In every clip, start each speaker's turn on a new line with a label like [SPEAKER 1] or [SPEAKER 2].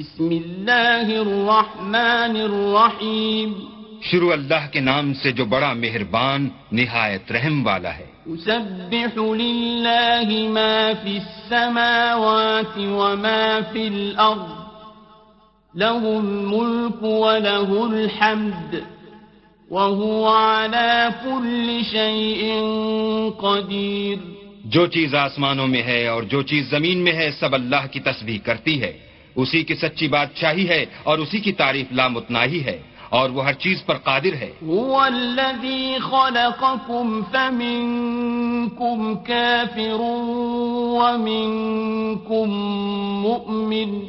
[SPEAKER 1] بسم اللہ الرحمن الرحیم۔
[SPEAKER 2] شروع اللہ کے نام سے جو بڑا مہربان نہایت رحم والا ہے۔
[SPEAKER 1] يسبح لله ما في السماوات وما في الأرض له الملك وله الحمد۔ وهو على كل شيء قدير
[SPEAKER 2] جو چیز آسمانوں میں ہے اور جو چیز زمین میں ہے سب اللہ کی تسبیح کرتی ہے۔ اسی کی سچی بادشاہی ہے اور اسی کی تعریف لامتناہی ہے اور وہ ہر چیز پر قادر ہے۔
[SPEAKER 1] هو الذي خلقكم فمنكم كافر ومنكم مؤمن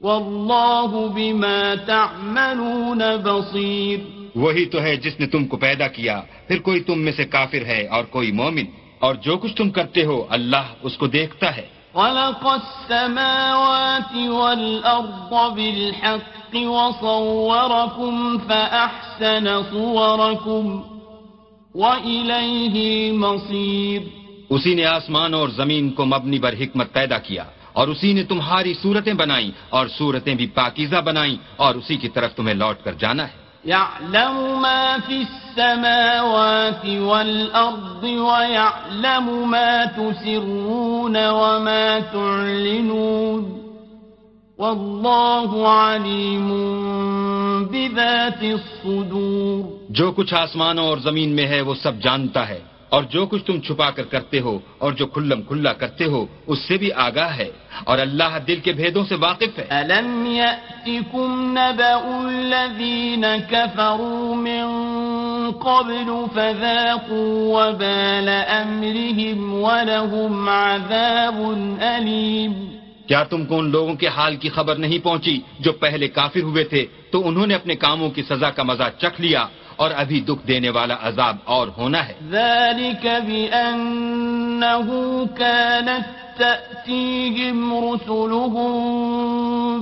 [SPEAKER 1] والله بما تعملون بصير۔
[SPEAKER 2] وہی تو ہے جس نے تم کو پیدا کیا۔ پھر کوئی تم میں سے کافر ہے اور کوئی مومن۔ اور جو کچھ تم کرتے ہو اللہ اس کو دیکھتا ہے۔
[SPEAKER 1] خلق السماوات والأرض بالحق وصوركم فأحسن صوركم وإليه المصير.
[SPEAKER 2] اسی نے آسمان اور زمین کو مبنی بر حکمت پیدا کیا اور اسی نے تمہاری صورتیں بنائیں اور صورتیں بھی پاکیزہ بنائیں اور اسی کی طرف تمہیں لوٹ کر جانا ہے۔
[SPEAKER 1] يعلم ما في السماوات والأرض ويعلم ما تسرون وما تعلنون والله عليم بذات الصدور
[SPEAKER 2] جو کچھ آسمانوں اور زمین میں ہے وہ سب جانتا ہے اور جو کچھ تم چھپا کر کرتے ہو اور جو کھلم کھلا کرتے ہو اس سے بھی آگاہ ہے۔ اور اللہ دل کے بھیدوں سے واقف ہے۔
[SPEAKER 1] ألم يأتكم نبأ الذين كفروا من قبل فذاقوا وبال أمرهم ولهم عذاب أليم۔
[SPEAKER 2] کیا تم کو ان لوگوں کے حال کی خبر نہیں پہنچی جو پہلے کافر ہوئے تھے؟ تو انہوں نے اپنے کاموں کی سزا کا مزہ چکھ لیا۔ اور ابھی دکھ دینے والا عذاب اور ہونا ہے۔
[SPEAKER 1] ذلك بأنه كانت تأتيهم رسلهم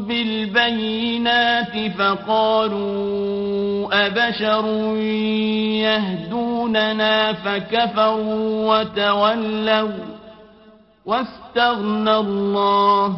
[SPEAKER 1] بالبينات فقالوا أبشر يهدوننا فكفروا وتولوا واستغنى الله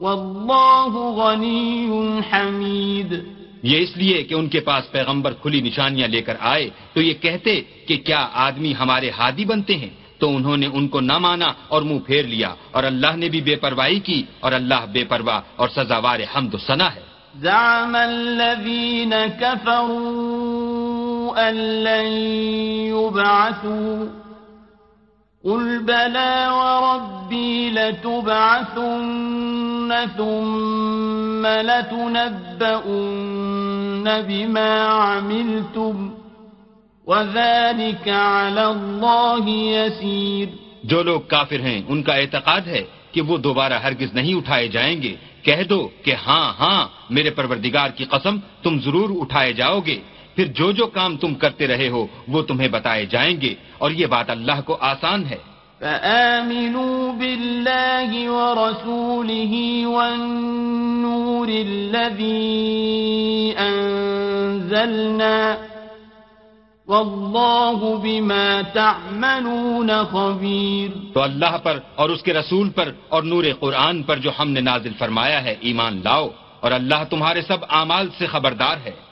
[SPEAKER 1] والله غني حميد۔
[SPEAKER 2] یہ اس لیے کہ ان کے پاس پیغمبر کھلی نشانیاں لے کر آئے تو یہ کہتے کہ کیا آدمی ہمارے ہادی بنتے ہیں؟ تو انہوں نے ان کو نہ مانا اور منہ پھیر لیا اور اللہ نے بھی بے پرواہی کی اور اللہ بے پرواہ اور سزاوار حمد و ثنا ہے۔
[SPEAKER 1] زعم الذين كفروا أن لن يبعثوا قل بلى وربي لتبعثن ثم لتنبؤن بما عملتم وذلك على الله يسير
[SPEAKER 2] جو لوگ کافر ہیں، ان کا اعتقاد ہے کہ وہ دوبارہ ہرگز نہیں اٹھائے جائیں گے۔ کہہ دو کہ ہاں ہاں میرے پروردگار کی قسم، تم ضرور اٹھائے جاؤ گے۔ پھر جو جو کام تم کرتے رہے ہو وہ تمہیں بتائے جائیں گے اور یہ بات اللہ کو آسان ہے۔
[SPEAKER 1] فآمنوا بالله ورسوله والنور الذي أنزلنا والله بما تعملون خبير۔
[SPEAKER 2] تو اللہ پر اور اس کے رسول پر اور نور قرآن پر جو ہم نے نازل فرمایا ہے ایمان لاؤ اور اللہ تمہارے سب اعمال سے خبردار ہے۔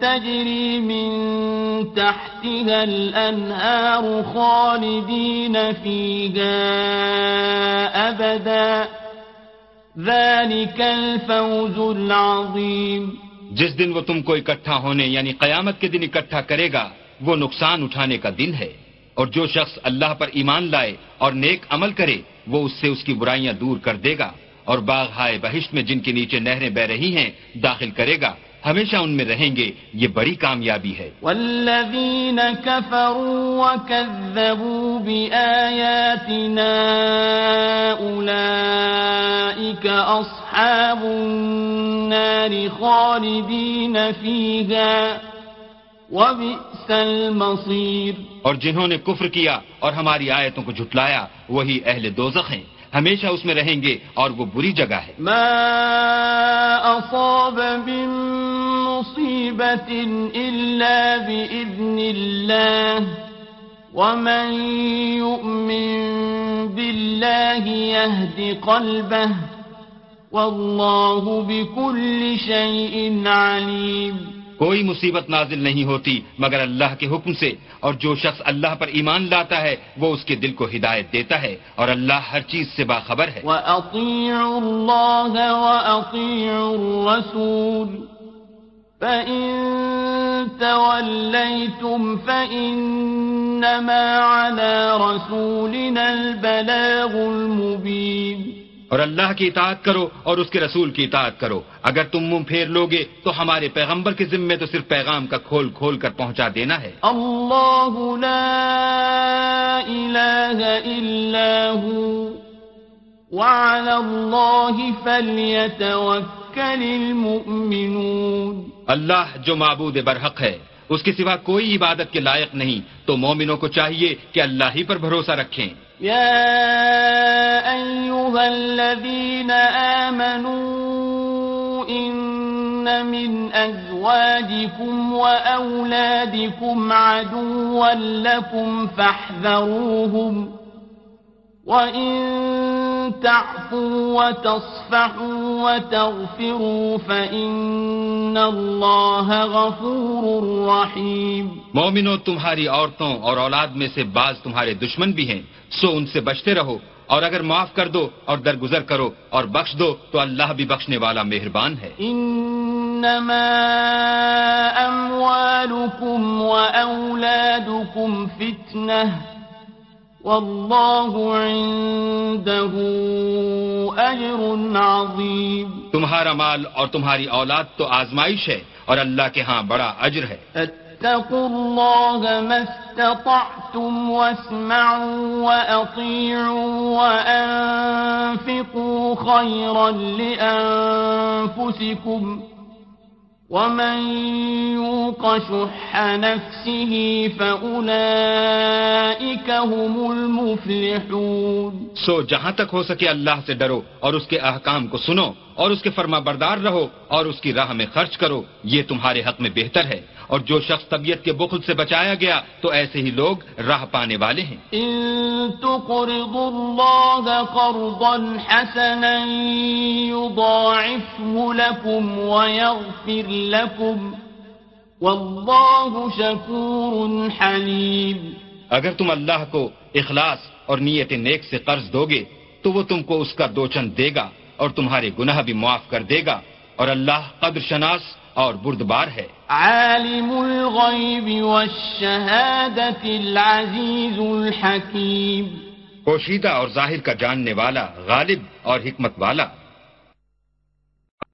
[SPEAKER 1] تجري من تحتها الأنهار خالدين فيها أبدا. ذلك الفوز العظيم.
[SPEAKER 2] جس دن وہ تم کو اکٹھا ہونے یعنی قیامت کے دن اکٹھا کرے گا، وہ نقصان اٹھانے کا دن ہے۔ اور جو شخص اللہ پر ایمان لائے اور نیک عمل کرے، وہ اس سے اس کی برائیاں دور کر دے گا۔ اور باغ ہائے بہشت میں جن کے نیچے نہریں بہ رہی ہیں داخل کرے گا۔ ہمیشہ ان میں رہیں گے۔ یہ بڑی کامیابی ہے۔
[SPEAKER 1] والذین كفروا وكذبوا بآیاتنا أولئك أصحاب النار خالدين فيها وبئس المصير۔
[SPEAKER 2] اور جنہوں نے کفر کیا اور ہماری آیتوں کو جھٹلایا وہی اہل دوزخ ہیں۔ ہمیشہ اس میں رہیں گے اور وہ بری جگہ ہے
[SPEAKER 1] ما أصاب من مُصِيبَةٍ إلا بإذن اللَّهِ ومن يؤمن بالله يهد قلبه والله بكل شيء عليم.
[SPEAKER 2] کوئی مصیبت نازل نہیں ہوتی مگر اللہ کے حکم سے، اور جو شخص اللہ پر ایمان لاتا ہے، وہ اس کے دل کو ہدایت دیتا ہے، اور اللہ ہر چیز سے باخبر ہے۔
[SPEAKER 1] وَأَطِيعُوا اللَّهَ وَأَطِيعُوا الرَّسُولَ فَإِن تَوَلَّيْتُمْ فَإِنَّمَا عَلَى رَسُولِنَا الْبَلَاغُ الْمُبِينُ
[SPEAKER 2] اور اللہ کی اطاعت کرو اور اس کے رسول کی اطاعت کرو۔ اگر تم منہ پھیر لوگے تو ہمارے پیغمبر کے ذمے تو صرف پیغام کا کھول کھول کر پہنچا دینا ہے۔
[SPEAKER 1] اللہ لا الہ الا ہو۔ وعلى اللہ فلیتوکل المؤمنون۔
[SPEAKER 2] اللہ جو معبود برحق ہے۔ اس کے سوا کوئی عبادت کے لائق نہیں۔ تو مومنوں کو چاہیے کہ اللہ ہی پر بھروسہ رکھیں۔
[SPEAKER 1] يا أيها الذين آمنوا إن من أزواجكم وأولادكم عدوا لكم فاحذروهم وإن تعفوا وتصفحوا وتغفروا فإن الله غفور رحيم.
[SPEAKER 2] مومنو تمہاری عورتوں اور اولاد میں سے بعض تمہارے دشمن بھی ہیں سو ان سے بچتے رہو اور اگر معاف کر دو اور درگزر کرو اور بخش دو تو اللہ بھی بخشنے والا مہربان ہے۔
[SPEAKER 1] انما اموالکم و اولادکم واللہ عنده أجر عظیم
[SPEAKER 2] تمہارا مال اور تمہاری أولاد تو آزمائش ہے اور اللہ کے ہاں بڑا اجر ہے۔
[SPEAKER 1] فاتقوا الله ما استطعتم واسمعوا وأطيعوا وأنفقوا خيرا لأنفسكم. ومن يوق شح نفسه فأولئك هم المفلحون
[SPEAKER 2] سو جہاں تک ہو سکے اللہ سے ڈرو اور اس کے احکام کو سنو اور اس کے فرما بردار رہو اور اس کی راہ میں خرچ کرو، یہ تمہارے حق میں بہتر ہے۔ اور جو شخص طبیعت کے بخل سے بچایا گیا تو ایسے ہی لوگ راہ پانے والے ہیں۔
[SPEAKER 1] ان تقرضوا الله قرضا حسنا يضاعفه لكم ويغفر لكم والله شكور حليم۔
[SPEAKER 2] اگر تم اللہ کو اخلاص اور نیت نیک سے قرض دو گے تو وہ تم کو اس کا دوچن دے گا اور تمہارے گناہ بھی معاف کر دے گا اور اللہ قدر شناس اور بردبار ہے۔
[SPEAKER 1] عالم الغیب والشہادت العزیز الحکیم۔
[SPEAKER 2] پوشیدہ اور ظاہر کا جاننے والا غالب اور حکمت والا۔